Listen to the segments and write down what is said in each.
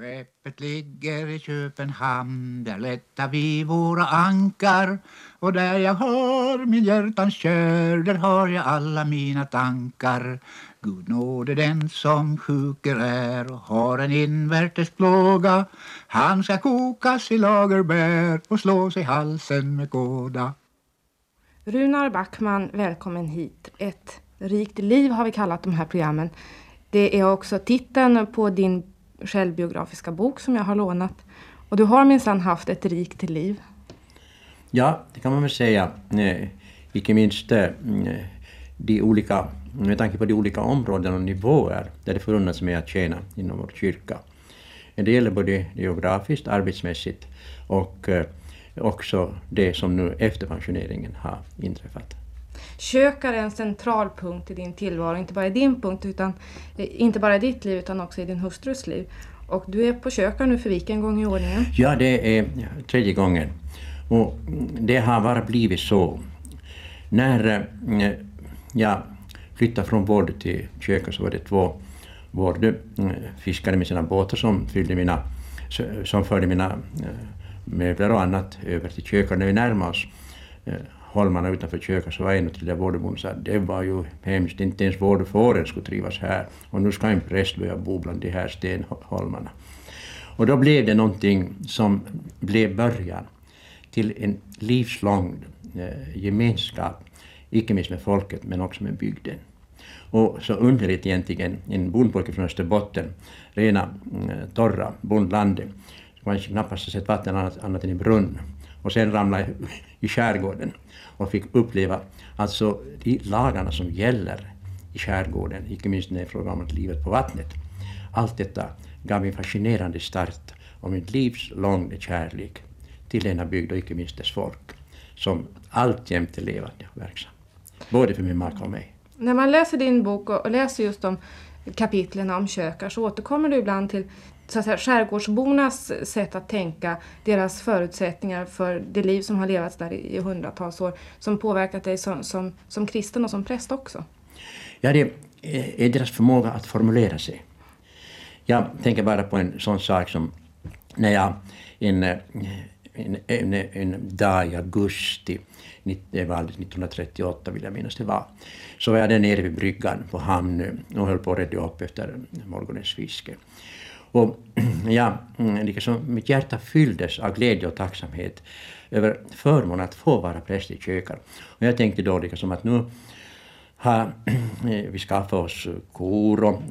Skeppet ligger i Köpenhamn, där lättar vi våra ankar och där jag har min hjärtans kär, där har jag alla mina tankar. Gud nåde den som sjuker är och har en invärtes plåga. Han ska kokas i lagerbär och slå sig halsen med kåda. Runar Backman, välkommen hit. Ett rikt liv har vi kallat de här programmen. Det är också titeln på din självbiografiska bok som jag har lånat. Och du har minsann haft ett rikt liv. Ja, det kan man väl säga. Eh, icke minst eh, de olika, med tanke på de olika områden och nivåer där det förunnats mig att tjäna inom vår kyrka. Eh, det gäller både geografiskt, arbetsmässigt och också det som nu efter pensioneringen har inträffat. Kök är en central punkt i din tillvaro, inte bara i din punkt utan eh, inte bara i ditt liv utan också i din hustrus liv. Och du är på Kökar nu för vilken gång i ordningen? Ja, det är tredje gången. Och det har bara blivit så. När eh, jag flyttade från Vård till köket så var det två Vårdfiskare eh, med sina båtar som, fyllde mina, som förde mina möbler och annat över till köket. När vi närmade oss holmarna utanför köket så var en till där vårdbon sa att det var ju hemskt, inte ens vårdfåren skulle trivas här och nu ska en präst börja bo bland de här stenholmarna. Och då blev det någonting som blev början till en livslång eh, gemenskap, icke minst med folket men också med bygden. Och så underligt egentligen, en bondpojke från Österbotten, rena eh, torra bondlandet, man knappast har sett vatten annat, annat än i brunn. Och sen ramlade i skärgården och fick uppleva alltså de lagarna som gäller i skärgården, icke minst när det är fråga om livet på vattnet. Allt detta gav en fascinerande start om en livslång kärlek till denna bygd och icke minst dess folk, som alltjämt är levande och verksam. Både för min maka och mig. När man läser din bok och läser just de kapitlen om kökar så återkommer du ibland till så att säga, skärgårdsbornas sätt att tänka, deras förutsättningar för det liv som har levats där i hundratals år, som påverkat dig som, som, som kristen och som präst också? Ja, det är deras förmåga att formulera sig. Jag tänker bara på en sån sak som när jag en, en, en, en dag i augusti, det var 1938 vill jag minnas det var, så var jag där nere vid bryggan på Hamnö och höll på att rädda upp efter morgonens fiske. Och ja, liksom, mitt hjärta fylldes av glädje och tacksamhet över förmånen att få vara präst i kökar. Och jag tänkte då liksom att nu har eh, vi skaffat oss kor och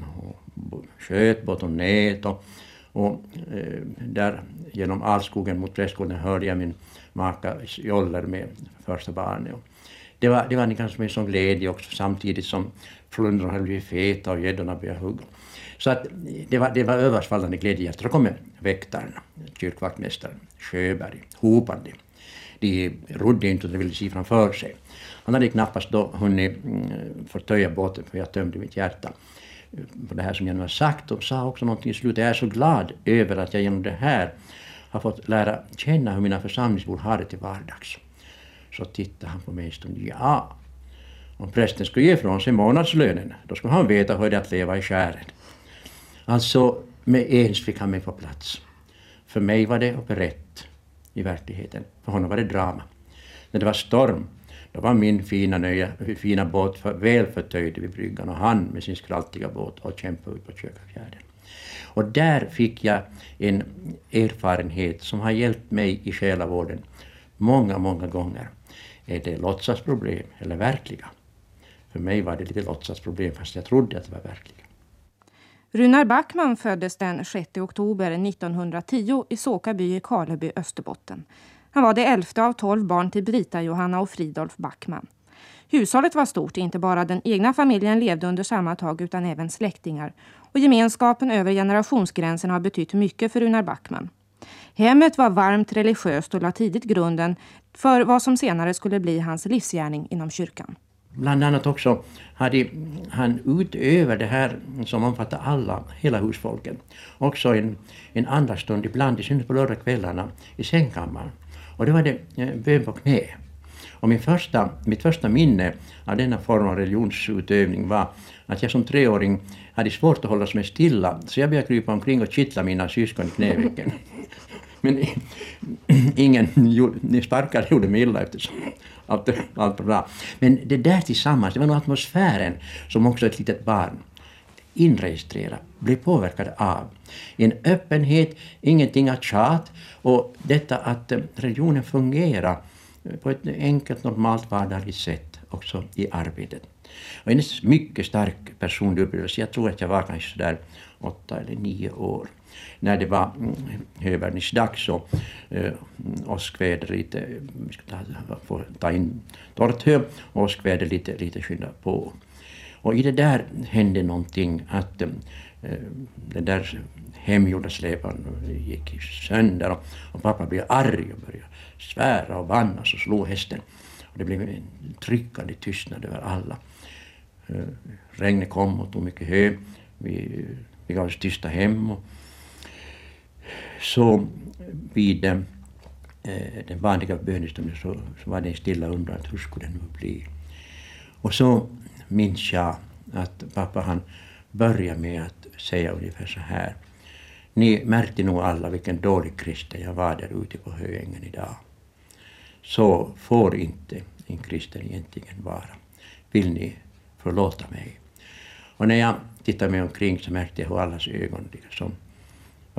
skötbåt och nät och, och eh, där genom Alskogen mot Prästgården hörde jag min maka joller med första barnet. Det var, det var kanske en sån glädje också samtidigt som flundrorna hade blivit feta och gäddorna började hugga. Så att det var, det var översvallande glädje. Då kom väktaren, kyrkvaktmästaren Sjöberg, hopande. De rodde inte och de ville se framför sig. Han hade knappast då hunnit mm, förtöja båten för jag tömde mitt hjärta mm, på det här som jag nu har sagt och sa också någonting i slutet. Jag är så glad över att jag genom det här har fått lära känna hur mina församlingsbor har det till vardags. Så tittade han på mig en stund. Ja, om prästen skulle ge ifrån sig månadslönen, då skulle han veta hur det är att leva i skären. Alltså, med ens fick han mig på plats. För mig var det operett i verkligheten. För honom var det drama. När det var storm, då var min fina, nöja, fina båt för, väl förtöjd vid bryggan och han med sin skraltiga båt och kämpade ut på Kökafjärden. Och där fick jag en erfarenhet som har hjälpt mig i själavården många, många gånger. Är det låtsasproblem eller verkliga? För mig var det lite låtsasproblem fast jag trodde att det var verkliga. Runar Backman föddes den 6 oktober 1910 i Såkaby i Karleby, Österbotten. Han var det elfte av tolv barn till Brita, Johanna och Fridolf Backman. Hushållet var stort, inte bara den egna familjen levde under samma tak utan även släktingar. Och gemenskapen över generationsgränsen har betytt mycket för Runar Backman. Hemmet var varmt religiöst och la tidigt grunden för vad som senare skulle bli hans livsgärning inom kyrkan. Bland annat också hade han utöver det här som omfattar alla, hela husfolket, också en, en andaktsstund ibland, i synnerhet på lördagskvällarna, i sängkammaren. Och det var det eh, bön på knä. Och min första, mitt första minne av denna form av religionsutövning var att jag som treåring hade svårt att hålla mig stilla, så jag började krypa omkring och kittla mina syskon i knävecken. Men ingen ni sparkade gjorde mig illa eftersom allt, allt var bra. Men det där tillsammans, det var nog atmosfären som också ett litet barn inregistrerade, blev påverkade av. En öppenhet, ingenting att tjat och detta att eh, religionen fungerar eh, på ett enkelt, normalt, vardagligt sätt också i arbetet. Och en mycket stark personlig upplevelse, jag tror att jag var kanske sådär åtta eller nio år, när det var mm, och eh, åskväder lite, vi ska ta, ta in torrt hö, och åskväder lite, lite skynda på. Och i det där hände någonting att eh, den där hemgjorda släpan gick sönder och, och pappa blev arg och började svära och vannas och slå hästen. Och det blev en tryckande tystnad över alla. Eh, regnet kom och tog mycket hö. Vi, eh, vi gav oss tysta hem. Och så vid eh, den vanliga bönestunden så, så var det en stilla undran hur skulle det nu bli. Och så minns jag att pappa han började med att säga ungefär så här. Ni märkte nog alla vilken dålig kristen jag var där ute på Höängen idag. Så får inte en kristen egentligen vara. Vill ni förlåta mig? Och när jag tittade mig omkring så märkte jag hur allas ögon liksom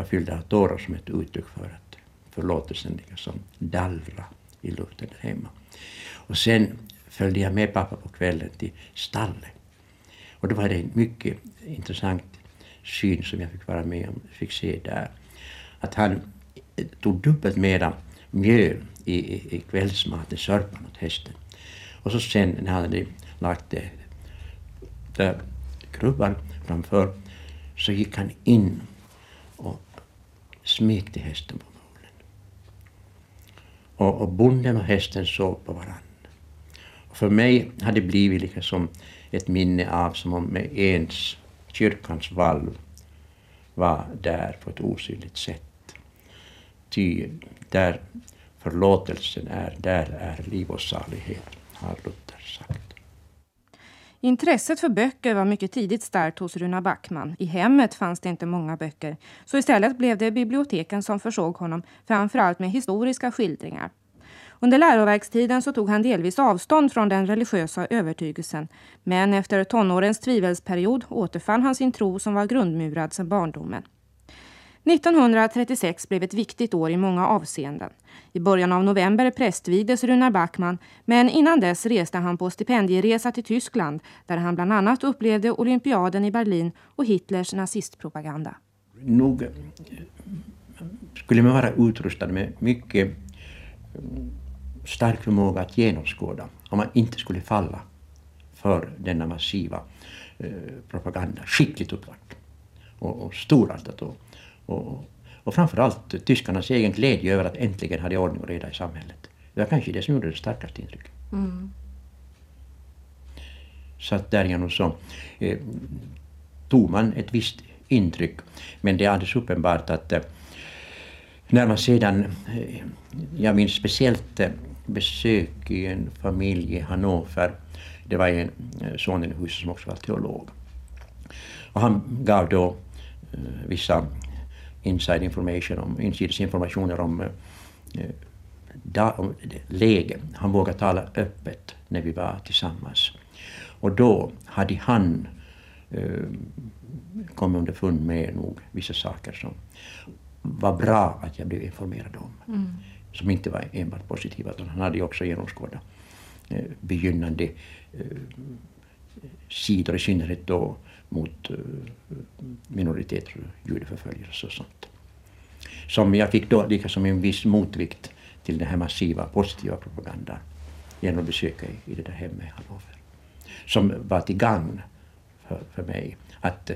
var fyllda av tårar som ett uttryck för att förlåtelsen liksom dallra i luften där hemma. Och sen följde jag med pappa på kvällen till stallet. Och då var det en mycket intressant syn som jag fick vara med om, fick se där. Att han tog dubbelt mera mjöl i, i, i kvällsmaten, sörpan åt hästen. Och så sen när han hade lagt det där krubban framför så gick han in smekte hästen på mulen. Och, och bonden och hästen såg på varandra. För mig har det blivit liksom ett minne av som om ens kyrkans valv var där på ett osynligt sätt. Ty där förlåtelsen är, där är liv och salighet, har Luther sagt. Intresset för böcker var mycket tidigt starkt hos Runa Backman. I hemmet fanns det inte många böcker, så istället blev det biblioteken som försåg honom framförallt med historiska skildringar. Under läroverkstiden så tog han delvis avstånd från den religiösa övertygelsen. Men efter tonårens tvivelsperiod återfann han sin tro som var grundmurad sedan barndomen. 1936 blev ett viktigt år i många avseenden. I början av november prästvigdes Runar Backman, men innan dess reste han på stipendieresa till Tyskland där han bland annat upplevde olympiaden i Berlin och Hitlers nazistpropaganda. Nog skulle man vara utrustad med mycket mm, stark förmåga att genomskåda om man inte skulle falla för denna massiva eh, propaganda, skickligt upplagt och, och storartat. Och, och, och framförallt tyskarnas egen glädje över att äntligen ha ordning och reda i samhället. Det var kanske det som gjorde det starkaste intrycket. Mm. Så att därigenom så eh, tog man ett visst intryck. Men det är alldeles uppenbart att eh, när man sedan, eh, jag minns speciellt eh, besök i en familj i Hannover. Det var en eh, son i huset som också var teolog. Och han gav då uh, vissa inside information om, insidesinformationer om, uh, da, om läge. Han vågade tala öppet när vi var tillsammans. Och då hade han uh, kommit underfund med nog vissa saker som var bra att jag blev informerad om. Mm som inte var enbart positiva, utan han hade ju också genomskådat eh, begynnande eh, sidor, i synnerhet då mot eh, minoriteter, judeförföljelse och sånt. Som jag fick då lika som en viss motvikt till den här massiva positiva propagandan genom att besöka i, i det där hemmet i Hannover. Som var till gagn för, för mig att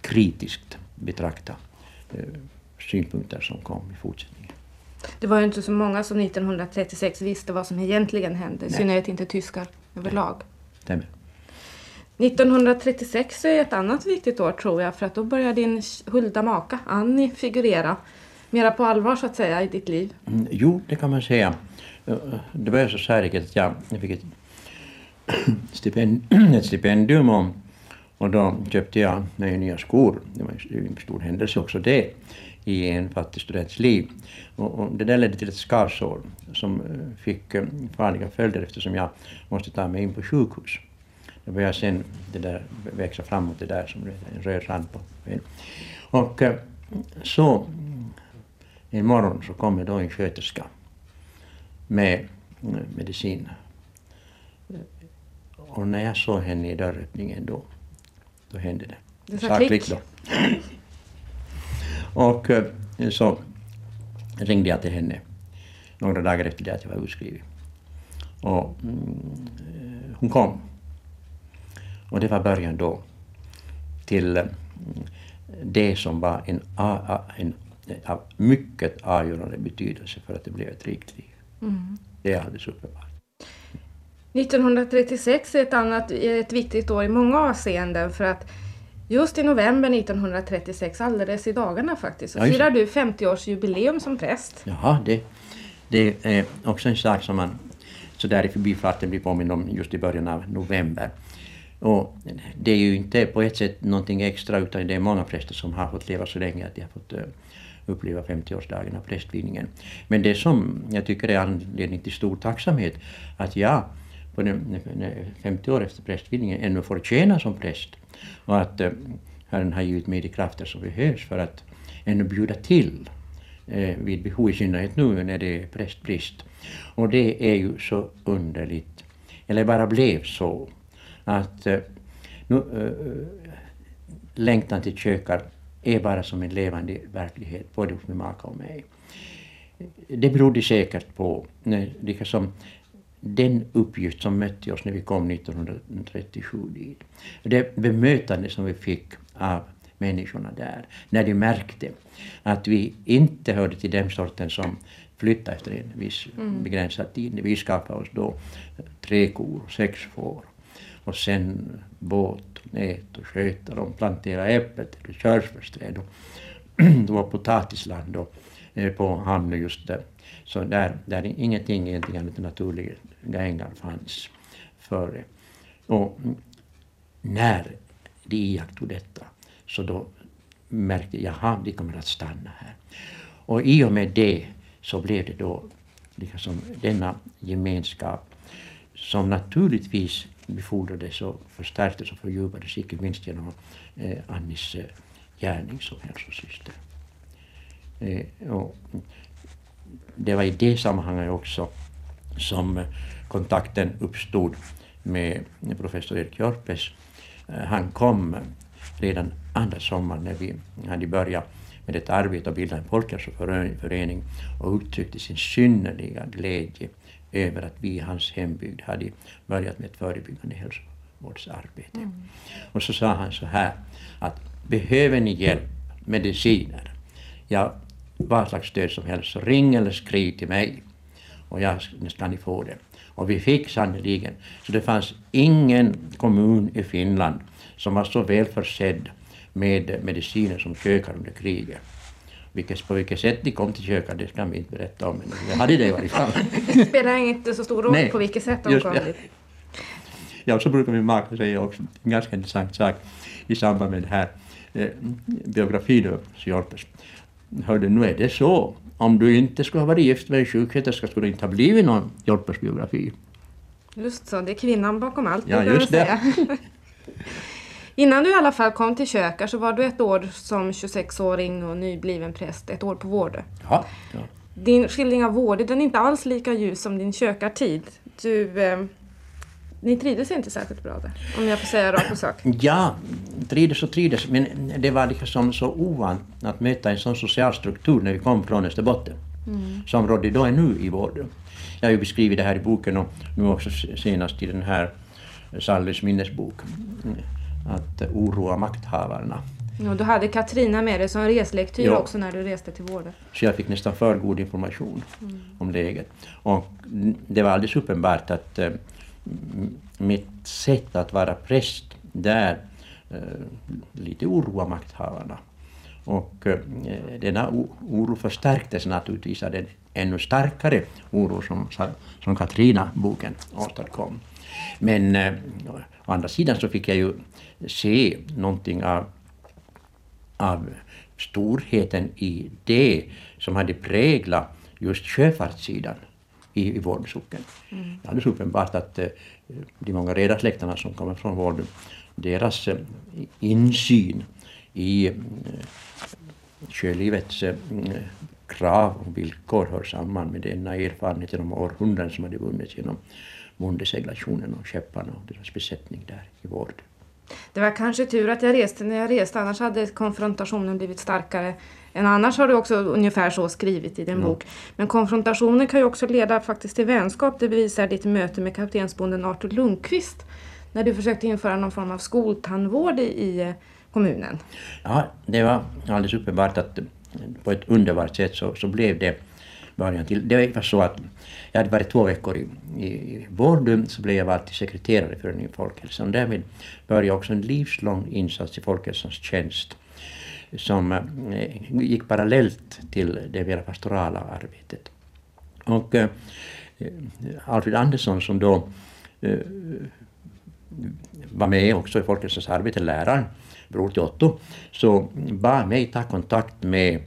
kritiskt betrakta synpunkter som kom i fortsättningen. Det var ju inte så många som 1936 visste vad som egentligen hände, i synnerhet inte tyskar överlag. Stämmer. 1936 är ett annat viktigt år tror jag, för att då börjar din Hulda maka Annie figurera mera på allvar så att säga i ditt liv. Mm, jo, det kan man säga. Eh, det var så särskilt att jag, fick ett, stipendium, ett stipendium och, och då köpte jag mig nya skor. Det var en stor händelse också det i en fattig students liv. Och, och det där ledde till ett skarsår som eh, fick eh, farliga följder eftersom jag måste ta mig in på sjukhus. Det började sen det där växa framåt det där som en röd rand på Och eh, så en morgon så kommer då en sköterska med medicin. Och när jag såg henne i dörröppningen då, då hände det. Det sa klick. då. Och eh, så ringde jag till henne några dagar efter det att jag var utskriven. Och mm, hon kom. Och det var början då till mm, det som var en, en, av mycket avgörande betydelse för att det blev ett rikt liv. Mm. Det är alldeles uppenbart. 1936 är ett annat ett viktigt år i många avseenden för att just i november 1936, alldeles i dagarna faktiskt, så ja, firar du 50-årsjubileum som präst. Ja, det, det är också en sak som man så där i förbifarten blir påmind om just i början av november. Och det är ju inte på ett sätt någonting extra utan det är många präster som har fått leva så länge att de har fått eh, uppleva 50-årsdagen av prästvigningen. Men det som jag tycker är anledning till stor tacksamhet att jag på den, 50 år efter prästvigningen ännu får tjäna som präst och att eh, Herren har givit mig de krafter som behövs för att ännu bjuda till eh, vid behov, i synnerhet nu när det är prästbrist. Och det är ju så underligt, eller bara blev så, att eh, nu, eh, längtan till kökar är bara som en levande verklighet, både hos min maka och mig. Det berodde säkert på, liksom, den uppgift som mötte oss när vi kom 1937 dit. Det bemötande som vi fick av människorna där, när de märkte att vi inte hörde till den sorten som flyttade efter en viss mm. begränsad tid. Vi skapade oss då tre kor, sex får och sen båt, nät och sköta dem, plantera äppelträd, körsbärsträd och det var potatisland och, eh, på hamnen just där. Så där, där ingenting egentligen annat naturliga ängar fanns före. Och när de iakttog detta så då märkte jag att de kommer att stanna här. Och i och med det så blev det då liksom denna gemenskap som naturligtvis befordrades och förstärktes och fördjupades, icke minst genom eh, Annis eh, gärning som hälsosyster. Eh, och det var i det sammanhanget också som eh, kontakten uppstod med professor Erik Jorpes. Eh, han kom eh, redan andra sommaren när vi hade börjat med detta arbete och bildade en folkhälsoförening och uttryckte sin synnerliga glädje över att vi i hans hembygd hade börjat med ett förebyggande hälsovårdsarbete. Mm. Och så sa han så här att behöver ni hjälp, mediciner, ja, vad slags stöd som helst, så ring eller skriv till mig och jag ska ni få det. Och vi fick sannerligen. Så det fanns ingen kommun i Finland som var så väl försedd med mediciner som kökar under kriget. Vilket, på vilket sätt de kom till köket, det kan vi inte berätta om, men det hade det i varje fall. Det spelar inte så stor roll Nej, på vilket sätt de kom dit. Ja, så brukar min maka säga också, en ganska intressant sak i samband med den här eh, biografin av Sjorpes. Hörde, nu är det så, om du inte skulle ha varit gift med en sjuksköterska skulle det inte ha blivit någon Jorpes biografi. Just så, det är kvinnan bakom allt, ja, just det. Innan du i alla fall kom till Kökar så var du ett år som 26-åring och nybliven präst, ett år på Vårdö. Ja, ja. Din skildring av Vårdö den är inte alls lika ljus som din kökartid. Du, eh, ni trivdes inte särskilt bra där, om jag får säga rakt på sak. Ja, trivdes och trivdes, men det var liksom så ovant att möta en sån social struktur när vi kom från Österbotten, mm. som rådde då ännu i Vårdö. Jag har ju beskrivit det här i boken och nu också senast i den här Sallys minnesbok att oroa makthavarna. Ja, du hade Katrina med dig som reslektyr ja. också när du reste till vården. Så jag fick nästan för god information mm. om läget. Och det var alldeles uppenbart att äh, mitt sätt att vara präst där äh, lite oroa makthavarna. Och eh, denna oro förstärktes naturligtvis av den ännu starkare oro som, som Katrina-boken åstadkom. Men eh, å andra sidan så fick jag ju se någonting av, av storheten i det som hade präglat just sjöfartssidan i, i Vårby socken. Mm. Det är alldeles uppenbart att eh, de många redarsläkterna som kommer från Vårby, deras eh, insyn i eh, sjölivets krav och villkor hör samman med denna erfarenhet genom århundraden som hade vunnits genom bondeseglationen och skepparna och deras besättning där i Vård. Det var kanske tur att jag reste när jag reste, annars hade konfrontationen blivit starkare än annars har du också ungefär så skrivit i din ja. bok. Men konfrontationer kan ju också leda faktiskt till vänskap. Det bevisar ditt möte med kaptensbonden Artur Lundqvist när du försökte införa någon form av skoltandvård i, i eh, kommunen. Ja, det var alldeles uppenbart att på ett underbart sätt så, så blev det början till. Det var så att jag hade varit två veckor i, i, i Vårdum så blev jag vald till sekreterare för Föreningen Folkhälsan. Därmed började jag också en livslång insats i folkhälsans tjänst som eh, gick parallellt till det mera pastorala arbetet. Och eh, Alfred Andersson som då eh, var med också i Folkhälsans arbete, läraren, bror till Otto, så bad mig ta kontakt med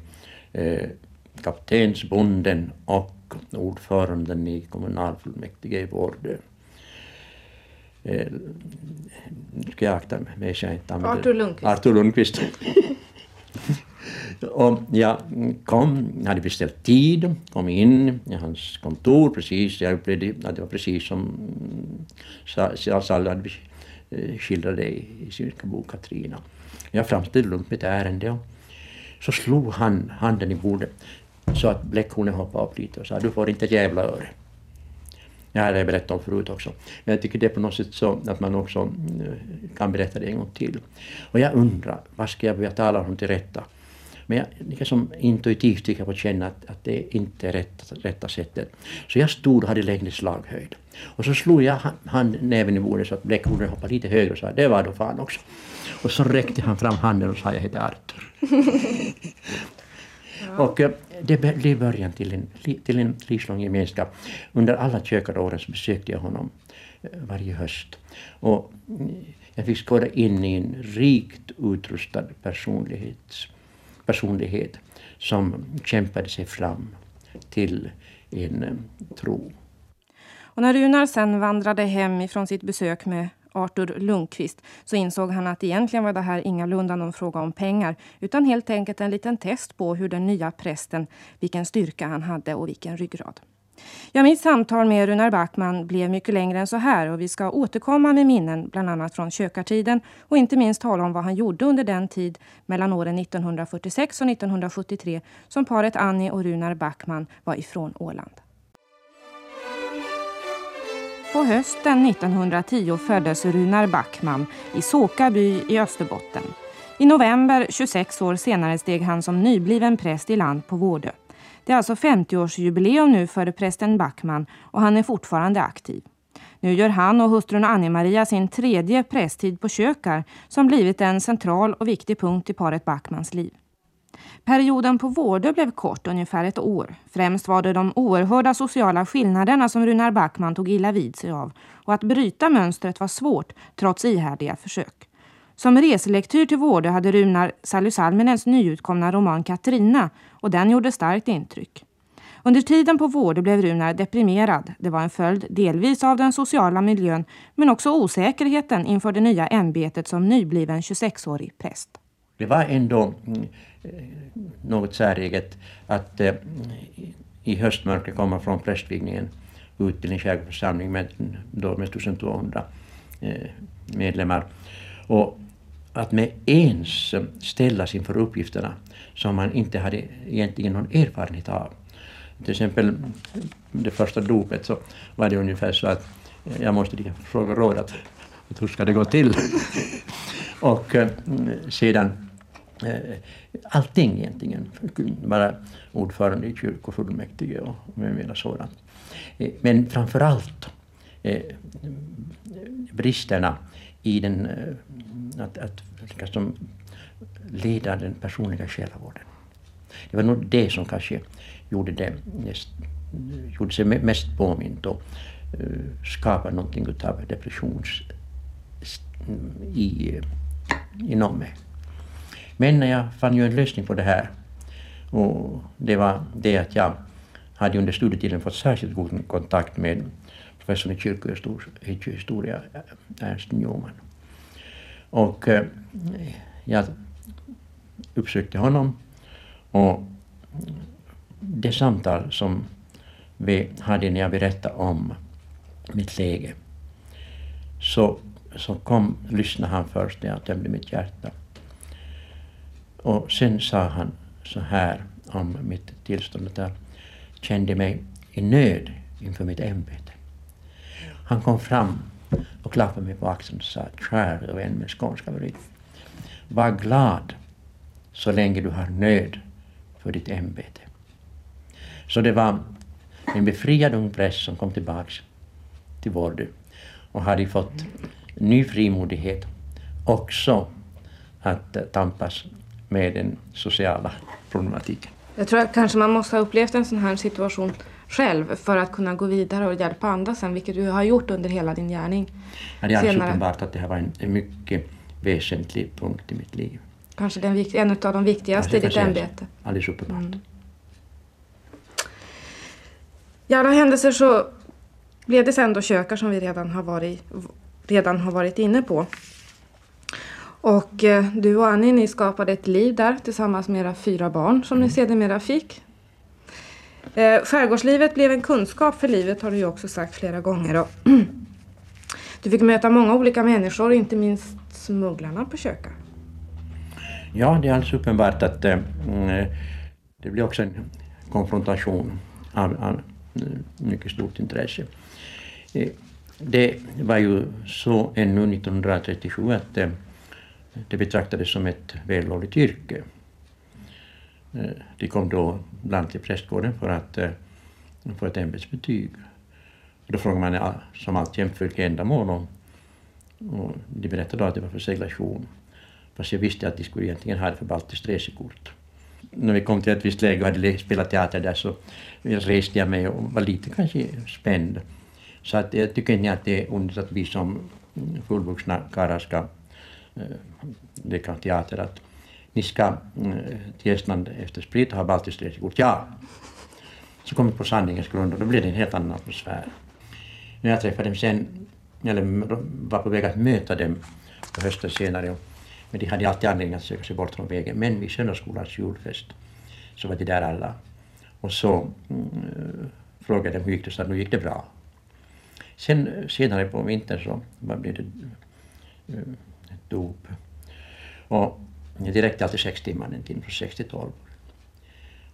eh, kaptensbonden och ordföranden i kommunalfullmäktige i Vårdö. Eh, nu ska jag akta mig så jag inte använder... Artur Lundqvist. Artur Lundqvist. och jag kom, hade beställt tid, kom in i hans kontor precis, jag upplevde att det var precis som Salla hade eh, skildrat det i sin bok Katrina. Jag framställde lugnt mitt ärende och så slog han handen i bordet så att bläckhornen hoppade upp lite och sa du får inte jävla öre. Det har jag berättat om förut också. Men jag tycker det är på något sätt så att man också eh, kan berätta det en gång till. Och jag undrar, vad ska jag börja tala om till rätta? Men jag liksom intuitivt tycker jag på känna att, att det inte är rätt, rätta sättet. Så jag stod och hade längre slaghöjd. Och så slog jag hand, näven i bordet så att bläckhornen hoppade lite högre och sa det var då fan också. Och så räckte han fram handen och sa jag heter Artur. ja. Och eh, det blev början till en, till en livslång gemenskap. Under alla kökaråren så besökte jag honom eh, varje höst. Och mm, jag fick skåda in i en rikt utrustad personlighet som kämpade sig fram till en eh, tro. Och när Runar sen vandrade hem ifrån sitt besök med Artur Lundqvist så insåg han att egentligen var det här ingalunda någon fråga om pengar utan helt enkelt en liten test på hur den nya prästen, vilken styrka han hade och vilken ryggrad. Ja, mitt samtal med Runar Backman blev mycket längre än så här och vi ska återkomma med minnen bland annat från kökartiden och inte minst tala om vad han gjorde under den tid mellan åren 1946 och 1973 som paret Annie och Runar Backman var ifrån Åland. På hösten 1910 föddes Runar Backman i Såkaby i Österbotten. I november 26 år senare steg han som nybliven präst i land på Vårdö. Det är alltså 50-årsjubileum nu för prästen Backman och han är fortfarande aktiv. Nu gör han och hustrun Annie-Maria sin tredje prästtid på Kökar som blivit en central och viktig punkt i paret Backmans liv. Perioden på Vårdö blev kort, ungefär ett år. Främst var det de oerhörda sociala skillnaderna som Runar Backman tog illa vid sig av och att bryta mönstret var svårt trots ihärdiga försök. Som reselektyr till Vårdö hade Runar Sally Salminens nyutkomna roman Katrina och den gjorde starkt intryck. Under tiden på Vårdö blev Runar deprimerad. Det var en följd delvis av den sociala miljön men också osäkerheten inför det nya ämbetet som nybliven 26-årig präst. Det var ändå mm, eh, något säreget att eh, i höstmörkret komma från prästvigningen ut till en skärgårdsförsamling med, då med 1200 eh, medlemmar. Och att med ens ställas inför uppgifterna som man inte hade egentligen någon erfarenhet av. Till exempel det första dopet så var det ungefär så att jag måste fråga råd att, att hur ska det gå till? och sedan Eh, allting egentligen. Vara ordförande i kyrkofullmäktige och med mera sådant. Eh, men framför allt eh, bristerna i den, att, att liksom, leda den personliga själavården. Det var nog det som kanske gjorde, det, gjorde sig mest påmint och skapade någonting av depressions i, inom mig. Men jag fann ju en lösning på det här och det var det att jag hade under studietiden fått särskilt god kontakt med professorn i kyrkohistoria, Ernst Newman. Och eh, jag uppsökte honom och det samtal som vi hade när jag berättade om mitt läge så, så kom, lyssnade han först när jag tömde mitt hjärta. Och sen sa han så här om mitt tillstånd att jag kände mig i nöd inför mitt ämbete. Han kom fram och klappade mig på axeln och sa ”Kär vän med skånska bryt. Var glad så länge du har nöd för ditt ämbete. Så det var en befriad ung präst som kom tillbaks till Vårdu och hade fått ny frimodighet också att tampas med den sociala problematiken. Jag tror att kanske man måste ha upplevt en sån här situation själv för att kunna gå vidare och hjälpa andra sen, vilket du har gjort under hela din gärning. Ja, det är alldeles uppenbart att det här var en, en mycket väsentlig punkt i mitt liv. Kanske den, en av de viktigaste i ditt ämbete. Alldeles uppenbart. Mm. I alla händelser så blev det sen då kökar som vi redan har varit, redan har varit inne på. Och eh, du och Annie, ni skapade ett liv där tillsammans med era fyra barn som mm. ni sedermera fick. Eh, skärgårdslivet blev en kunskap för livet har du ju också sagt flera gånger. Och du fick möta många olika människor, inte minst smugglarna på Köka. Ja, det är alldeles uppenbart att äh, det blir också en konfrontation av, av mycket stort intresse. Eh, det var ju så ännu 1937 att äh, det betraktades som ett vällovligt yrke. Eh, de kom då bland till prästgården för att eh, få ett ämbetsbetyg. Då frågade man som alltjämt vilka vilket ändamål och, och de berättade då att det var för seglation. Fast jag visste att de skulle egentligen ha det för baltiskt resekort. När vi kom till ett visst läge och hade spelat teater där så reste jag mig och var lite kanske spänd. Så att jag tycker inte att det är onödigt att vi som fullvuxna karlar ska eh, leka teater. Att ni ska eh, till Estland efter sprit och ha baltiskt resekort. Ja! Så kom vi på sanningens grund och då blev det en helt annan atmosfär. När jag träffade dem sen, eller var på väg att möta dem på hösten senare, men de hade alltid anledning att söka sig bort från vägen. Men vid söndagsskolans julfest så var de där alla. Och så mm, frågade jag dem hur gick det, så nu gick det bra. Sen eh, senare på vintern så blev det eh, dop. Och det räckte alltid sex timmar, en timme från sex till tolv.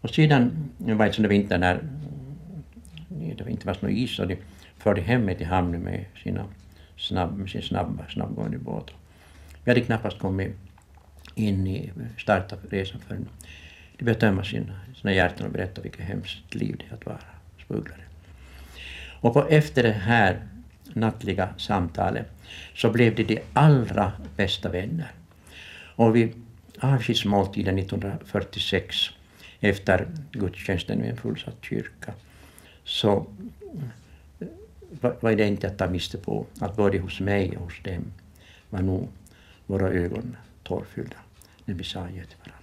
Och sedan var det sån vinter när det inte var någon is och de förde hem mig till hamnen med, sina snabb, med sin snabba, snabbgående båt. Vi hade knappast kommit in i starta resan förrän de började tömma sina, sina hjärtan och berätta vilket hemskt liv det är att vara smugglare. Och på, efter det här nattliga samtalet så blev de de allra bästa vänner. Och vid avskedsmåltiden 1946 efter gudstjänsten vid en fullsatt kyrka så eh, var det inte att ta miste på att både hos mig och hos dem var nog våra ögon tårfyllda när vi sa adjö till varandra.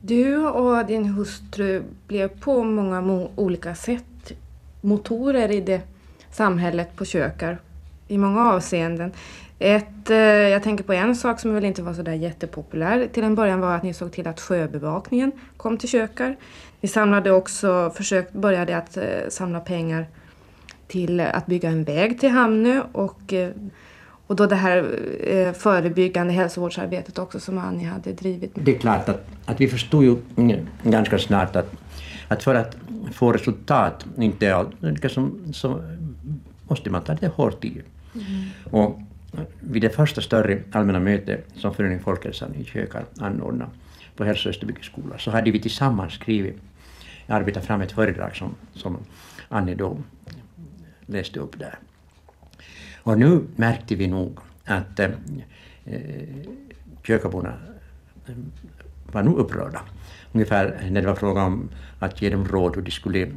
Du och din hustru blev på många olika sätt motorer i det samhället på kökar i många avseenden. Ett, eh, jag tänker på en sak som väl inte var så där jättepopulär till en början var att ni såg till att sjöbevakningen kom till Kökar. Ni samlade också, försök, började att eh, samla pengar till att bygga en väg till Hamnö och, eh, och då det här förebyggande hälsovårdsarbetet också som Annie hade drivit. Det är klart att, att vi förstod ju ganska snart att, att för att få resultat, inte liksom, så måste man ta det hårt i. Mm. Och vid det första större allmänna möte som Föreningen Folkhälsan i Kökar anordnade på Hälso Österbygge skola så hade vi tillsammans skrivit, arbetat fram ett föredrag som, som Annie då läste upp där. Och nu märkte vi nog att eh, eh kökaborna eh, var nog upprörda. Ungefär när det var fråga om att ge dem råd hur de skulle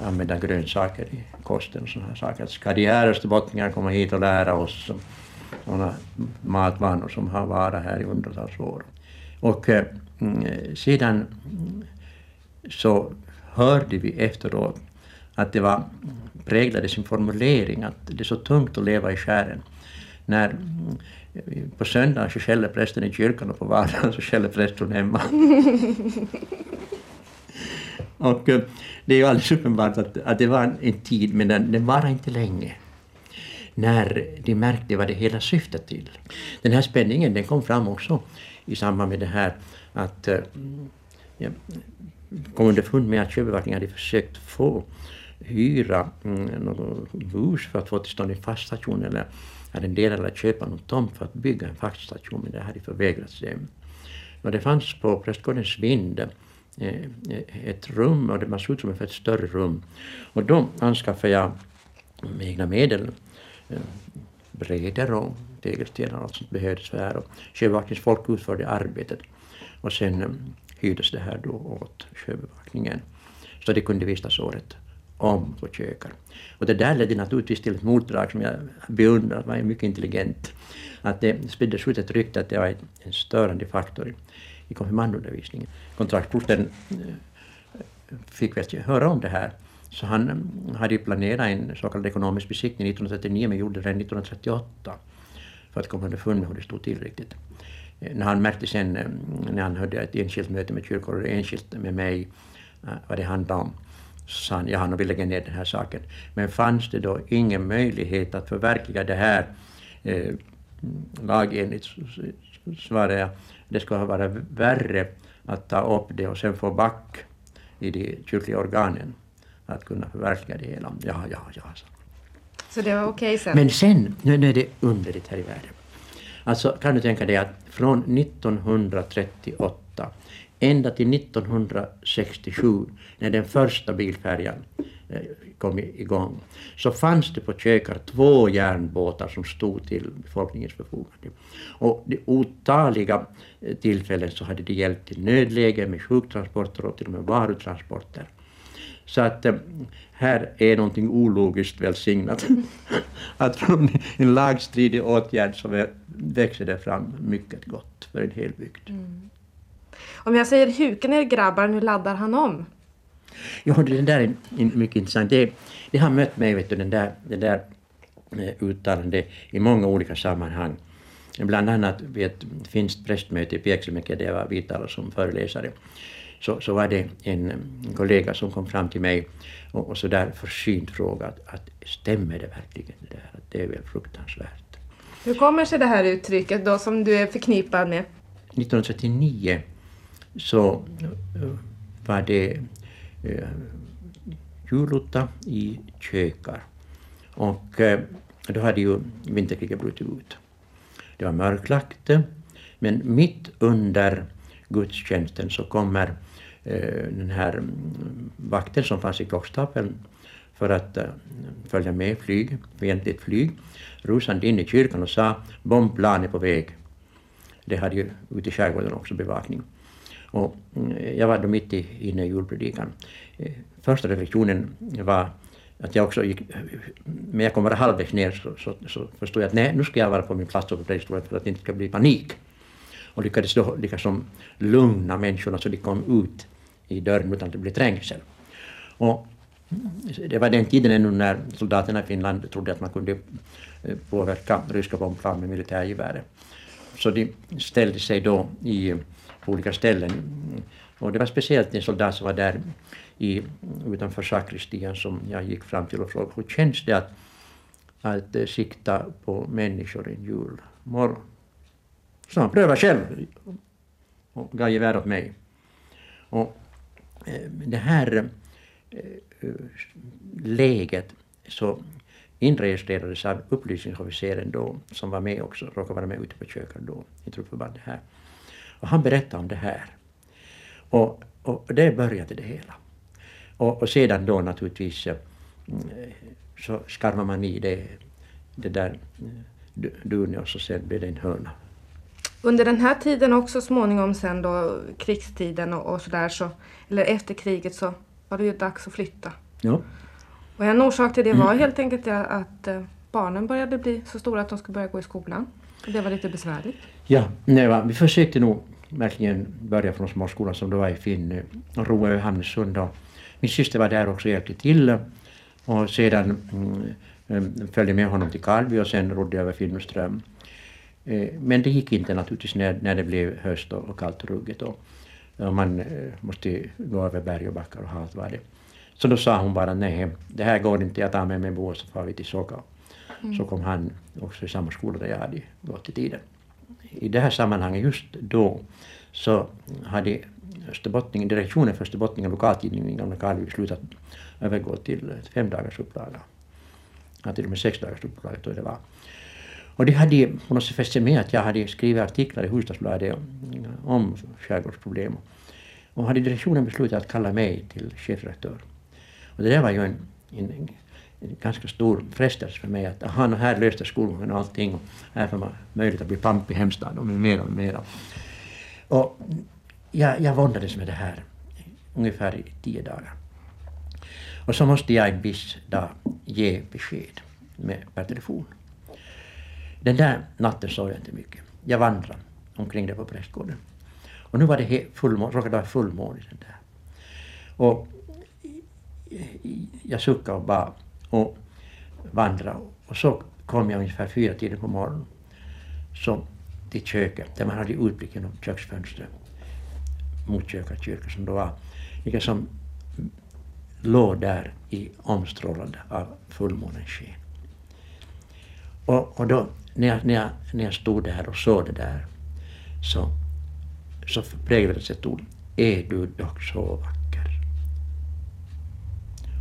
använda grönsaker i kosten och sådana saker. Alltså, Ska de här österbottningarna komma hit och lära oss sådana matvanor som har varit här i hundratals år? Och eh, mm, sedan så hörde vi efteråt att det var präglade sin formulering att det är så tungt att leva i skären. När mm, på söndagen så skäller prästen i kyrkan och på vardagen så skäller prästen hemma. och eh, det är ju alldeles uppenbart att, att det var en tid, men den, den var inte länge när de märkte vad det hela syftade till. Den här spänningen den kom fram också i samband med det här att eh, ja, kom underfund med att sjöbevakningen hade försökt få hyra mm, något hus för att få till stånd en fast station eller arrendera eller köpa någon tomt för att bygga en fast station, men det hade förvägrats dem. Och det fanns på Prästgårdens vind Eh, ett rum, och det såg ut som ett större rum. Och då anskaffade jag med egna medel eh, breder och tegelstenar och allt som behövdes för det här. Och sjöbevakningsfolk utförde arbetet. Och sen eh, hyrdes det här då åt sjöbevakningen. Så det kunde vistas året om på kökar. Och det där ledde naturligtvis till ett motdrag som jag beundrar, Det var mycket intelligent. Att det spriddes ut ett rykte att det var en störande faktor i konfirmandundervisningen. Kontraktsprosten eh, fick väl höra om det här, så han eh, hade ju planerat en så kallad ekonomisk besiktning 1939 men gjorde det redan 1938 för att komma underfund med hur det stod till riktigt. Eh, när han märkte sen, när han hade ett enskilt möte med kyrkorådet, enskilt med mig, vad det handlade om, så sa han, ja, han vill lägga ner den här saken. Men fanns det då ingen möjlighet att förverkliga det här eh, lagenligt, svarade jag, det skulle ha varit värre att ta upp det och sen få back i de kyrkliga organen att kunna förverkliga det hela. Ja, ja, ja. Så, så det var okej okay sen? Men sen, nu är det underligt här i världen. Alltså kan du tänka dig att från 1938 ända till 1967 när den första bilfärjan Eh, kom igång så fanns det på Kökar två järnbåtar som stod till befolkningens förfogande. Och de otaliga eh, tillfällen så hade det hjälpt till nödläge med sjuktransporter och till och med varutransporter. Så att eh, här är någonting ologiskt välsignat. att från en lagstridig åtgärd så växer det fram mycket gott för en hel bygd. Mm. Om jag säger huken er grabbar, nu laddar han om. Ja, det där är mycket intressant. Det, det har mött mig, vet du, den där, den där eh, uttalandet i många olika sammanhang. Bland annat vid ett finskt prästmöte i Pieksämäki där jag var vidtalad som föreläsare. Så, så var det en, kollega som kom fram till mig och, och så där försynt frågade att, att stämmer det verkligen det där? Att det är väl fruktansvärt. Hur kommer sig det här uttrycket då som du är förknippad med? 1939 så var det Eh, julotta i kökar. Och eh, då hade ju vinterkriget brutit ut. Det var mörklagt, men mitt under gudstjänsten så kommer eh, den här mm, vakten som fanns i klockstapeln för att eh, följa med flyg, fientligt flyg, rusande in i kyrkan och sa bombplan är på väg. Det hade ju ute i skärgården också bevakning. Och mm, jag var då mitt i, inne i julpredikan. Eh, första reflektionen var att jag också gick, men jag kom bara halvvägs ner så, så, så förstod jag att nej, nu ska jag vara på min plats på predikstolen för att det inte ska bli panik. Och lyckades då liksom lugna människorna så de kom ut i dörren utan att det blev trängsel. Och mm, det var den tiden ännu när soldaterna i Finland trodde att man kunde eh, påverka ryska bombplan med militärgeväret. Så de ställde sig då i på olika ställen. Och det var speciellt en soldat som var där i, utanför sakristian som jag gick fram till och frågade hur känns det att, att eh, sikta på människor en julmorgon? Så han prövade själv och gav gevär åt mig. Och eh, det här eh, läget så inregistrerades av upplysningsofficeren då som var med också, råkade vara med ute på köket då i truppförbandet här. Och han berättade om det här. Och, och det började det hela. Och, och sedan då naturligtvis eh, så skarvar man i det, det där eh, Duneos och sen blev det en hörna. Under den här tiden också småningom sen då krigstiden och, och sådär så, eller efter kriget så var det ju dags att flytta. Ja. Och en orsak till det var helt enkelt att eh, barnen började bli så stora att de skulle börja gå i skolan. Och det var lite besvärligt. Ja, nej, va, vi försökte nog verkligen börja från småskolan som det var i Finn och Roa och Hamnesund. Och min syster var där också och hjälpte till. Och sedan mm, följde med honom till Karlby och sen rodde jag över Finnström. Eh, men det gick inte naturligtvis när, när det blev höst och, och kallt och ruggigt. Och, och man eh, måste gå över berg och backar och allt vad det. Så då sa hon bara nej, det här går inte, jag tar med mig Bo och så far vi till Såka. Mm. Så kom han också i samma skola där jag hade gått i tiden. I det här sammanhanget just då så hade Österbottningen, direktionen för Österbottningen lokaltidningen i Gamla Karleby beslutat övergå till ett fem dagars upplaga. Ja, till och med sex dagars upplaga tror jag det var. Och det hade på något sätt fäst sig med att jag hade skrivit artiklar i Hufvudstadsbladet om skärgårdsproblem. Och hade direktionen beslutat att kalla mig till chefredaktör. Och det där var ju en, en ganska stor frestelse för mig att aha, här löste skolgången och allting och här får man möjlighet att bli pamp i hemstaden och med mera och mera. Och jag, jag våndades med det här ungefär i tio dagar. Och så måste jag en viss dag ge besked med, per telefon. Den där natten sov jag inte mycket. Jag vandrade omkring där på prästgården. Och nu var det fullmåne, råkade vara fullmåne den där. Och jag suckade och bad och vandra Och så kom jag ungefär fyra tider på morgonen så till köket där man hade utblick genom köksfönstret mot köket, kyrkan som då var liksom låg där i omstrålande av fullmånens sken. Och, och då när jag, när, jag, när jag stod där och såg det där så, så präglades ett ord. Är du dock så vacker?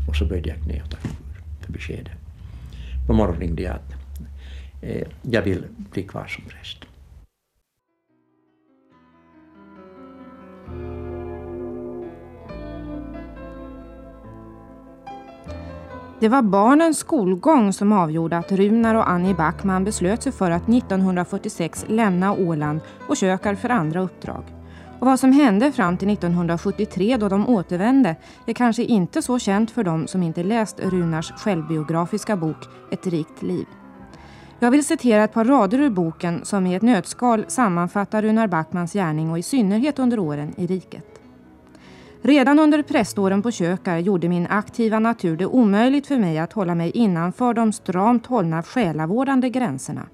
Och så böjde jag knä och tackade för beskedet. På morgonen ringde jag att eh, jag vill bli kvar som präst. Det var barnens skolgång som avgjorde att Runar och Annie Backman beslöt sig för att 1946 lämna Åland och söka för andra uppdrag. Och vad som hände fram till 1973 då de återvände är kanske inte så känt för dem som inte läst Runars självbiografiska bok Ett rikt liv. Jag vill citera ett par rader ur boken som i ett nötskal sammanfattar Runar Backmans gärning och i synnerhet under åren i riket. Redan under präståren på Kökar gjorde min aktiva natur det omöjligt för mig att hålla mig innanför de stramt hållna själavårdande gränserna.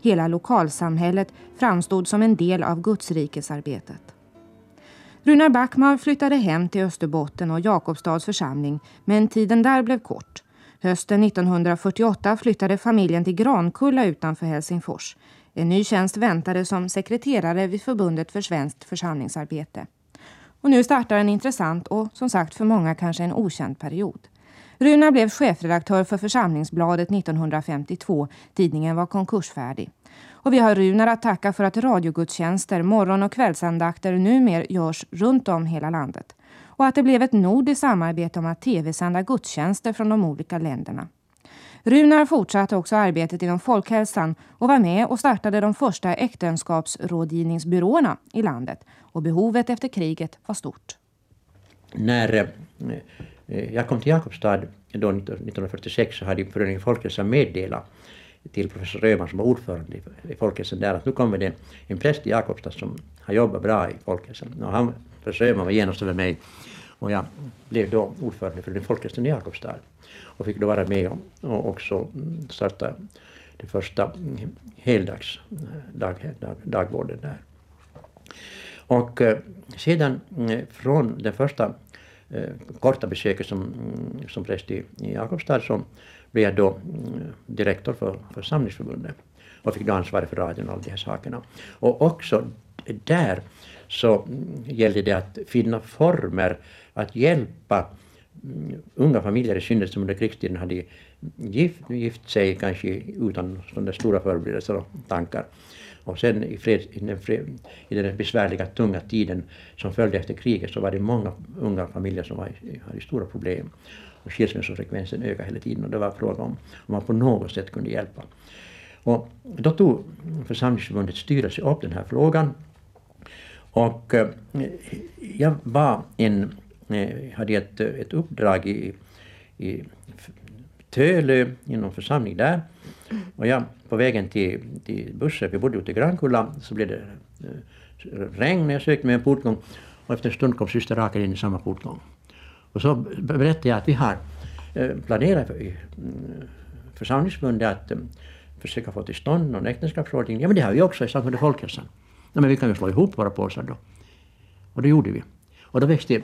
Hela lokalsamhället framstod som en del av gudsrikesarbetet. Runar Backman flyttade hem till Österbotten och Jakobstads församling, men tiden där blev kort. Hösten 1948 flyttade familjen till Grankulla utanför Helsingfors. En ny tjänst väntade som sekreterare vid Förbundet för svenskt församlingsarbete. Och nu startar en intressant och som sagt för många kanske en okänd period. Runar blev chefredaktör för Församlingsbladet 1952. Tidningen var konkursfärdig. Och vi har Runar att tacka för att radiogudstjänster, morgon och kvällsandakter numera görs runt om hela landet. Och att det blev ett nordiskt samarbete om att tv-sända gudstjänster från de olika länderna. Runar fortsatte också arbetet inom folkhälsan och var med och startade de första äktenskapsrådgivningsbyråerna i landet. Och behovet efter kriget var stort. När eh, eh, jag kom till Jakobstad då 1946 så hade Föreningen Folkhälsan meddelat till professor Röman som var ordförande i Folkhälsan där att nu kommer det en präst i Jakobstad som har jobbat bra i Folkhälsan. Och han, professor Öhman var genast över mig och jag blev då ordförande för den Folkhälsan i Jakobstad och fick då vara med och också starta det första heldags dag, dag, dagvården där. Och eh, sedan eh, från den första Eh, korta besöket som, mm, som präst i, i Jakobstad så blev jag då mm, direktor för, för Samlingsförbundet och fick då ansvaret för radion och alla de här sakerna. Och också där så mm, gällde det att finna former att hjälpa unga familjer i synnerhet som under krigstiden hade gift, gift sig kanske utan sådana stora förberedelser och tankar. Och sen i, fred, i, den i den besvärliga, tunga tiden som följde efter kriget så var det många unga familjer som var, hade stora problem. Och skilsmässofrekvensen ökade hela tiden och det var fråga om om man på något sätt kunde hjälpa. Och då tog församlingsförbundets styrelse upp den här frågan och eh, jag var en, eh, hade ett, ett uppdrag i, i Tölö inom församling där. Och jag, på vägen till, till bussen, vi bodde ute i Grankulla, så blev det eh, regn när jag sökte mig en portgång och efter en stund kom syster Rakel in i samma portgång. Och så berättade jag att vi har eh, planerat för, i mm, församlingsförbundet att eh, försöka få till stånd någon äktenskapsrådgivning. Ja men det har vi också i samband med folkhälsan. Ja, men vi kan ju slå ihop våra påsar då. Och det gjorde vi. Och då växte eh,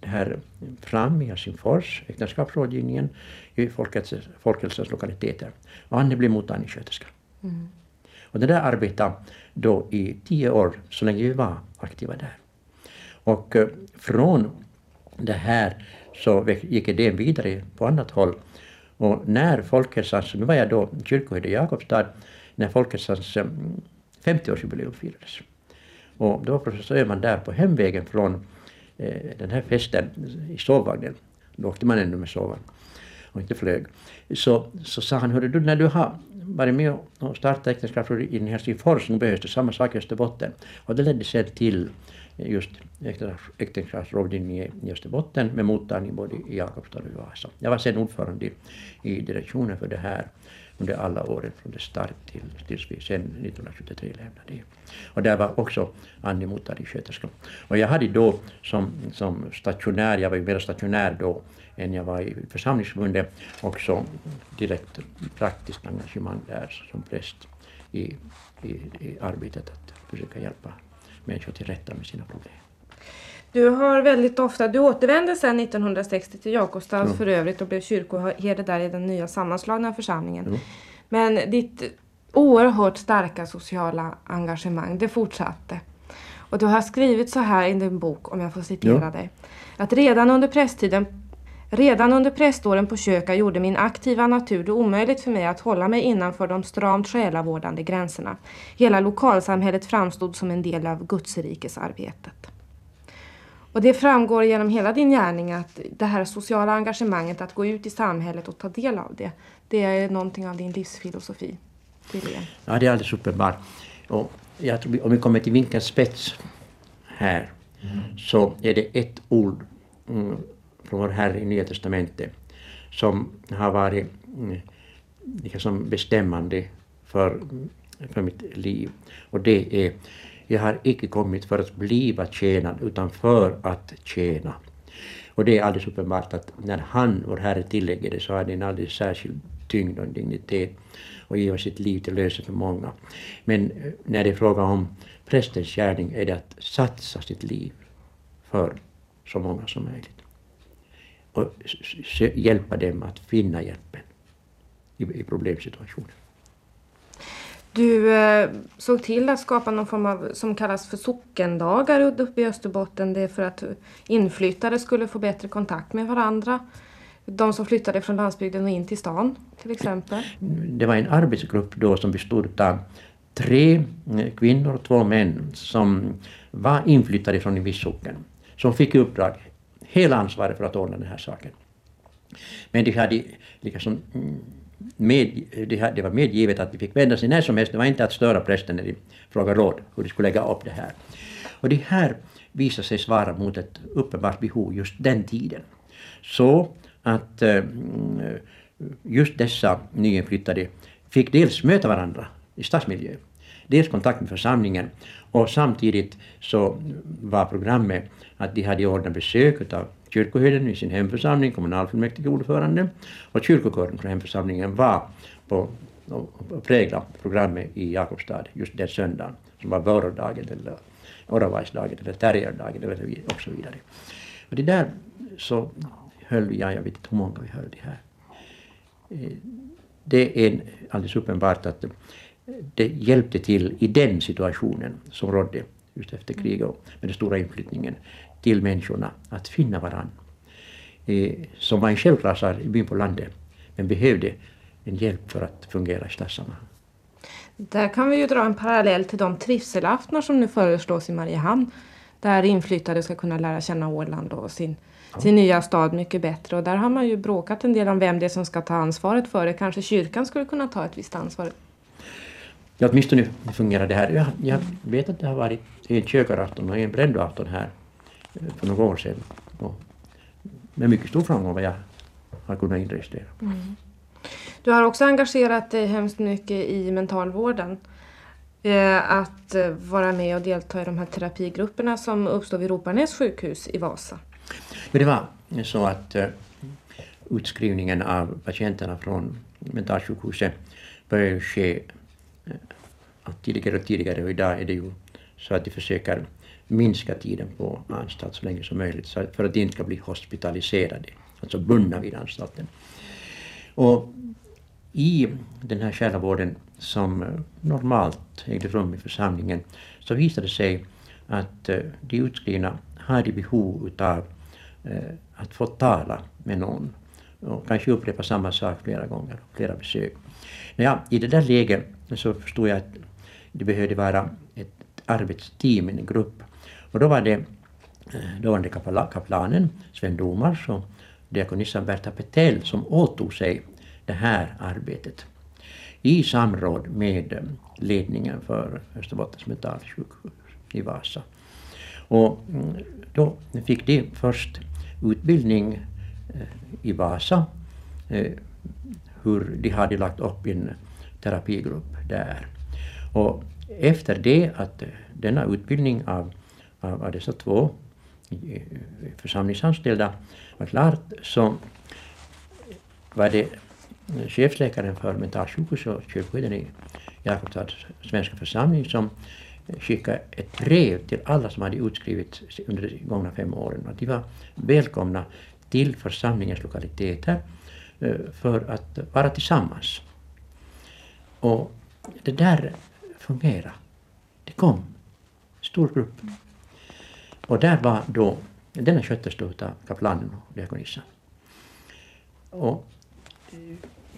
det här fram i Helsingfors, äktenskapsrådgivningen i folkhälsans lokaliteter. Och Anne blev mottagningssköterska. Mm. Och det där arbetade då i tio år, så länge vi var aktiva där. Och eh, från det här så gick idén vidare på annat håll. Och när folkhälsans, nu var jag då kyrkoherde i Jakobstad, när folkhälsans 50-årsjubileum firades. Och då var professor Öhman där på hemvägen från eh, Eh, den här festen i sovvagnen. Då åkte man ännu med sovvagn och inte flög. Så, så sa han, hörru du, när du har varit med och startat äktenskapsrådet i Helsingfors, nu behövs det samma sak i Österbotten. Och det ledde sen till just äktenskapsrådgivning i Österbotten med mottagning både i Jakobstad och i Vasa. Jag var sen ordförande i, i direktionen för det här under alla åren från det start till, tills vi sen 1973 lämnade det. Och där var också Annie sköterska. Och jag hade då som, som stationär, jag var ju mer stationär då än jag var i församlingsförbundet, också direkt praktiskt engagemang där som präst i, i, i arbetet att försöka hjälpa människor till rätta med sina problem. Du har väldigt ofta, du återvände sedan 1960 till Jakobstad mm. för övrigt och blev kyrkoherde där i den nya sammanslagna församlingen. Mm. Men ditt oerhört starka sociala engagemang, det fortsatte. Och du har skrivit så här i din bok, om jag får citera ja. dig. Att redan under prästtiden Redan under präståren på Köka gjorde min aktiva natur det omöjligt för mig att hålla mig innanför de stramt själavårdande gränserna. Hela lokalsamhället framstod som en del av Gudsrikesarbetet. Och det framgår genom hela din gärning att det här sociala engagemanget, att gå ut i samhället och ta del av det, det är någonting av din livsfilosofi. Tydligen. Ja, det är alldeles uppenbart. Och jag tror, om vi kommer till vinkelns spets här, mm. så är det ett ord mm, från vår Herre i Nya Testamentet som har varit mm, liksom bestämmande för, för mitt liv. Och det är jag har icke kommit för att bliva tjänad utan för att tjäna. Och det är alldeles uppenbart att när han, vår Herre, tillägger det så har det en alldeles särskild tyngd och dignitet och ger sitt liv till lösen för många. Men eh, när det är fråga om prästens gärning är det att satsa sitt liv för så många som möjligt. Och hjälpa dem att finna hjälpen i problemsituationer. Du eh, såg till att skapa någon form av som kallas för sockendagar uppe i Österbotten. Det är för att inflyttade skulle få bättre kontakt med varandra. De som flyttade från landsbygden och in till stan till exempel. Det var en arbetsgrupp då som bestod av tre eh, kvinnor och två män som var inflyttade från en viss socken. Som fick i uppdrag hela ansvaret för att ordna den här saken. Men de hade liksom mm, med, det, var medgivet att de fick vända sig när som helst. Det var inte att störa prästen när de frågade råd hur de skulle lägga upp det här. Och det här visade sig svara mot ett uppenbart behov just den tiden. Så att eh, mm, just dessa nyinflyttade fick dels möta varandra i stadsmiljö, dels kontakt med församlingen och samtidigt så var programmet att de hade ordnat besök av kyrkoherden i sin hemförsamling, kommunalfullmäktigeordförande och kyrkokören från hemförsamlingen var på och prägla programmet i Jakobstad just den söndagen som var vårdagen eller Oravajsdagen eller Terrierdagen eller och så vidare. Och det där så höll vi, ja, jag vet inte hur många vi höll det här. Eh, det är alldeles uppenbart att det hjälpte till i den situationen som rådde just efter kriget och med den stora inflyttningen till människorna att finna varandra. Eh, som var en självklar i byn på landet, men behövde en hjälp för att fungera i stadssammanhang. Där kan vi ju dra en parallell till de trivselaftnar som nu föreslås i Mariehamn. där inflyttade ska kunna lära känna Åland och sin, ja. sin nya stad mycket bättre. Och där har man ju bråkat en del om vem det är som ska ta ansvaret för det. Kanske kyrkan skulle kunna ta ett visst ansvar. Ja, åtminstone fungerar det här. Jag, jag vet att det har varit en kökarafton och en breddafton här för några år sedan. Och med mycket stor framgång vad jag har kunnat inregistrera. Mm. Du har också engagerat dig hemskt mycket i mentalvården. Eh, att eh, vara med och delta i de här terapigrupperna som uppstår vid Roparnäs sjukhus i Vasa. det var så att uh, utskrivningen av patienterna från mentalsjukhuset började ske tidigare och tidigare och idag är det ju så att de försöker minska tiden på anstalt så länge som möjligt för att de inte ska bli hospitaliserade, alltså bundna vid anstalten. Och i den här själavården som normalt ägde rum i församlingen så visade det sig att eh, de utskrivna hade behov utav eh, att få tala med någon och kanske upprepa samma sak flera gånger, flera besök. Ja, I det där läget så förstod jag att det behövde vara ett arbetsteam, en grupp. Och då var det eh, dåvarande kaplanen Sven Domars och diakonissan Berta Petell som åtog sig det här arbetet i samråd med eh, ledningen för Österbottens mentalsjukhus i Vasa. Och mm, då fick de först utbildning eh, i Vasa hur de hade lagt upp en terapigrupp där. Och efter det att denna utbildning av, av, av dessa två församlingsanställda var klart så var det eh, chefsläkaren för mentalsjukhus och kyrkoherden i Jakobstads svenska församling som eh, skickade ett brev till alla som hade utskrivits under de gångna fem åren. Att de var välkomna till församlingens lokaliteter eh, för att vara tillsammans. Och det där fungerade. Det kom stor grupp. Och där var då, denna sköttes då av kaplanen och diakonissan. Och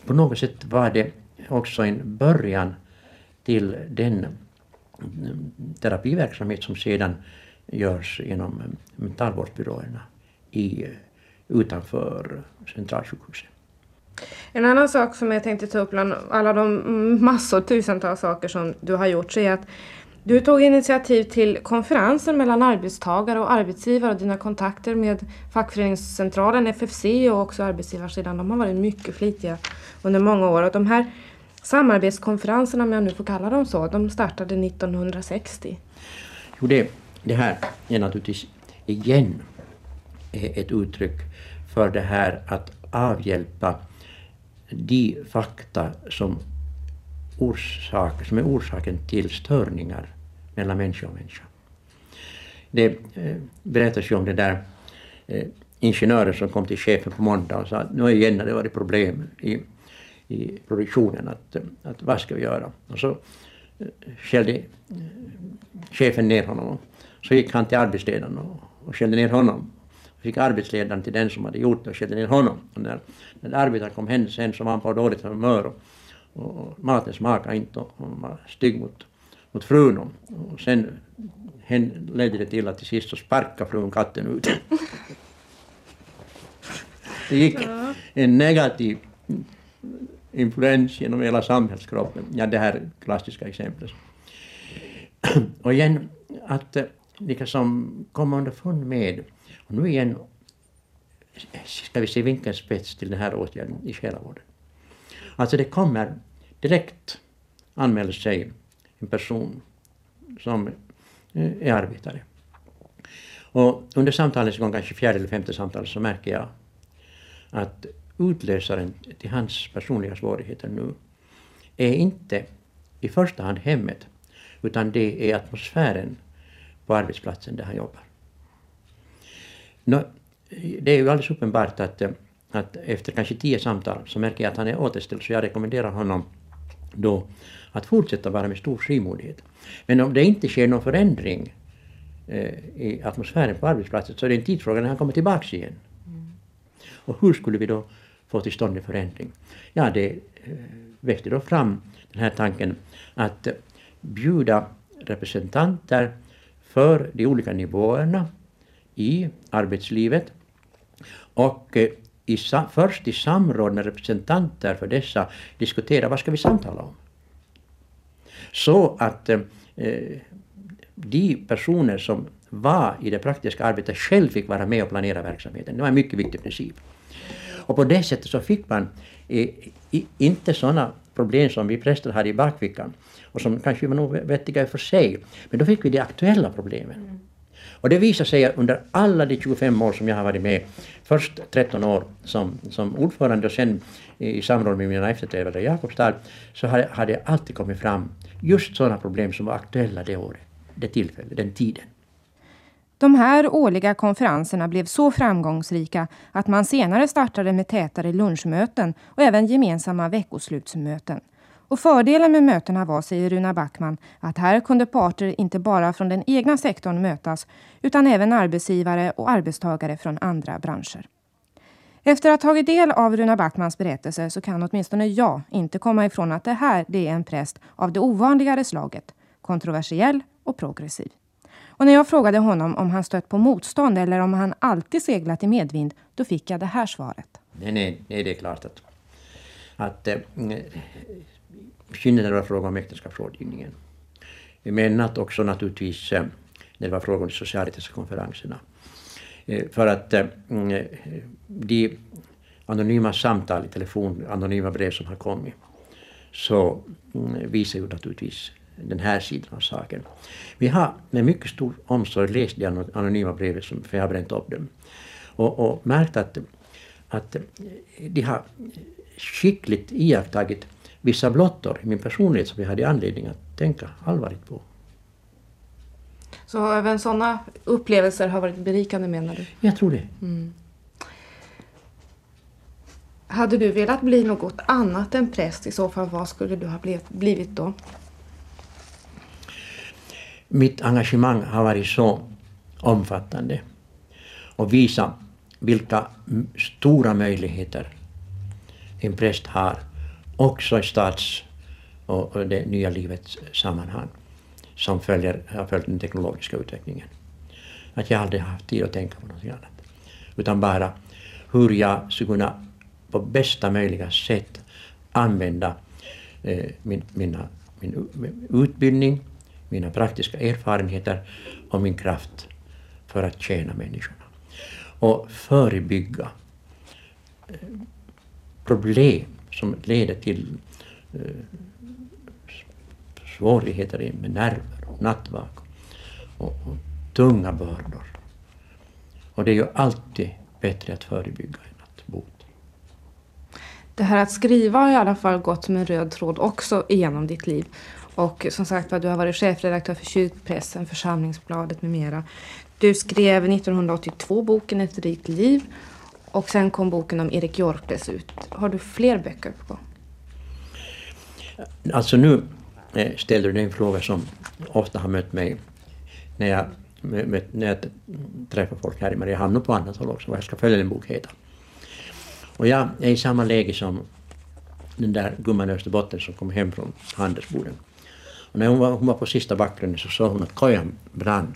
på något sätt var det också en början till den mm, terapiverksamhet som sedan görs genom mm, mentalvårdsbyråerna i, eh, utanför centralsjukhuset. En annan sak som jag tänkte ta upp bland alla de mm, massor, tusentals saker som du har gjort, så är att du tog initiativ till konferensen mellan arbetstagare och arbetsgivare och dina kontakter med fackföreningscentralen FFC och också arbetsgivarsidan. De har varit mycket flitiga under många år. Och de här samarbetskonferenserna, om jag nu får kalla dem så, de startade 1960. Jo, det, det här är naturligtvis igen ett uttryck för det här att avhjälpa de fakta som orsak, som är orsaken till störningar mellan människa och människa. Det eh, berättas ju om det där eh, ingenjören som kom till chefen på måndag och sa att nu igen har det varit problem i, i produktionen, att, eh, att vad ska vi göra? Och så skällde chefen ner honom. Så gick han till arbetsledaren och, och skällde ner honom. Och fick arbetsledaren till den som hade gjort det och skällde ner honom. Och när, när arbetaren kom hem sen så var han på dåligt humör och och maten smakade inte och hon var stygg mot, mot frun. Och sen ledde det till att till sist så sparkade frun katten ut. det gick en negativ influens genom hela samhällskroppen. Ja, det här klassiska exemplet. och igen, att eh, liksom komma underfund med, och nu igen ska vi se vinkelns spets till den här åtgärden i själavården. Alltså det kommer direkt anmäler sig en person som eh, är arbetare. Och under samtalets gång, kanske fjärde eller femte samtalet, så märker jag att utlösaren till hans personliga svårigheter nu är inte i första hand hemmet, utan det är atmosfären på arbetsplatsen där han jobbar. Nå, det är ju alldeles uppenbart att eh, att efter kanske tio samtal så märker jag att han är återställd så jag rekommenderar honom då att fortsätta vara med stor frimodighet. Men om det inte sker någon förändring eh, i atmosfären på arbetsplatsen så är det en tidsfråga när han kommer tillbaks igen. Mm. Och hur skulle vi då få till stånd en förändring? Ja, det eh, växte då fram den här tanken att bjuda representanter för de olika nivåerna i arbetslivet och eh, i, först i samråd med representanter för dessa diskutera vad ska vi samtala om. Så att eh, de personer som var i det praktiska arbetet själv fick vara med och planera verksamheten. Det var en mycket viktig princip. Och på det sättet så fick man eh, inte sådana problem som vi präster hade i bakfickan och som kanske var nog vettiga i för sig. Men då fick vi de aktuella problemen. Mm. Och det visar sig under alla de 25 år som jag har varit med, först 13 år som, som ordförande och sen i samråd med mina efterträdare i Jakobstad, så har, har det alltid kommit fram just sådana problem som var aktuella det året, det tillfället, den tiden. De här årliga konferenserna blev så framgångsrika att man senare startade med tätare lunchmöten och även gemensamma veckoslutsmöten. Och fördelen med mötena var, säger Runa Backman, att här kunde parter inte bara från den egna sektorn mötas utan även arbetsgivare och arbetstagare från andra branscher. Efter att ha tagit del av Runa Backmans berättelse så kan åtminstone jag inte komma ifrån att det här det är en präst av det ovanligare slaget, kontroversiell och progressiv. Och när jag frågade honom om han stött på motstånd eller om han alltid seglat i medvind, då fick jag det här svaret. Nej, nej, nej det är klart att, att eh, äh, när det var fråga om äktenskapsrådgivningen. Men att också naturligtvis eh, när det var fråga om de socialetiska konferenserna. Eh, för att eh, mm, de anonyma samtal i telefon, anonyma brev som har kommit, så mm, visar ju naturligtvis den här sidan av saken. Vi har med mycket stor omsorg läst de anonyma breven, som, för jag har bränt upp dem, och, och märkt att, att de har skickligt iakttagit vissa blottor i min personlighet som jag hade anledning att tänka allvarligt på. Så även sådana upplevelser har varit berikande menar du? Jag tror det. Mm. Hade du velat bli något annat än präst i så fall, vad skulle du ha blivit då? mitt engagemang har varit så omfattande och visa vilka stora möjligheter en präst har också i stads och det nya livets sammanhang som följer, har följt den teknologiska utvecklingen. Att jag aldrig haft tid att tänka på något annat. Utan bara hur jag skulle kunna på bästa möjliga sätt använda eh, min, mina, min utbildning mina praktiska erfarenheter och min kraft för att tjäna människorna. Och förebygga eh, problem som leder till eh, svårigheter med nerver och nattvak och, och tunga bördor. Och det är ju alltid bättre att förebygga än att bota. Det här att skriva har i alla fall gått som en röd tråd också genom ditt liv. Och som sagt du har varit chefredaktör för Kyrkpressen, Församlingsbladet med mera. Du skrev 1982 boken Ett rikt liv och sen kom boken om Erik Hjortes ut. Har du fler böcker på gång? Alltså nu eh, ställer du en fråga som ofta har mött mig när jag, när jag träffar folk här i Mariehamn och på annat håll också, vad jag ska följa en bok heta. Och jag är i samma läge som den där gumman i Österbotten som kom hem från handelsboden. Och när hon var, hon var på sista backgrunden så såg hon att kojan brann.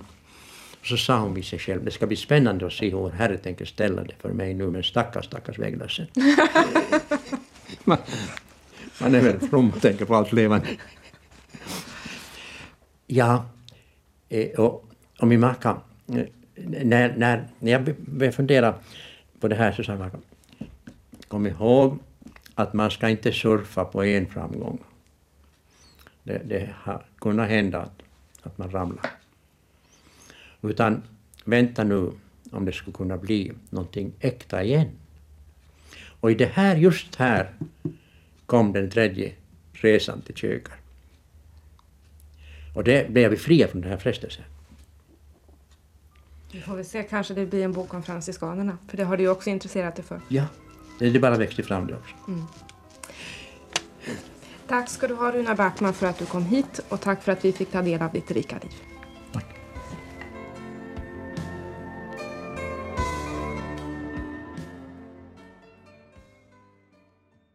Och så sa hon vid sig själv, det ska bli spännande att se hur Herre tänker ställa det för mig nu, men stackars, stackars vägglössen. man, man är väl from och tänker på allt levande. Ja, eh, och, och min maka, eh, när, när, när jag började fundera på det här så sa jag kom ihåg att man ska inte surfa på en framgång det, det har kunnat hända att, att man ramlar. Utan vänta nu om det skulle kunna bli någonting äkta igen. Och i det här, just här, kom den tredje resan till kökar. Och det blev vi fria från den här frestelsen. Vi får väl se, kanske det blir en bok om franciskanerna, för det har du ju också intresserat dig för. Ja, det bara växte fram det också. Mm. Tack ska du ha Runa Backman för att du kom hit och tack för att vi fick ta del av ditt rika liv.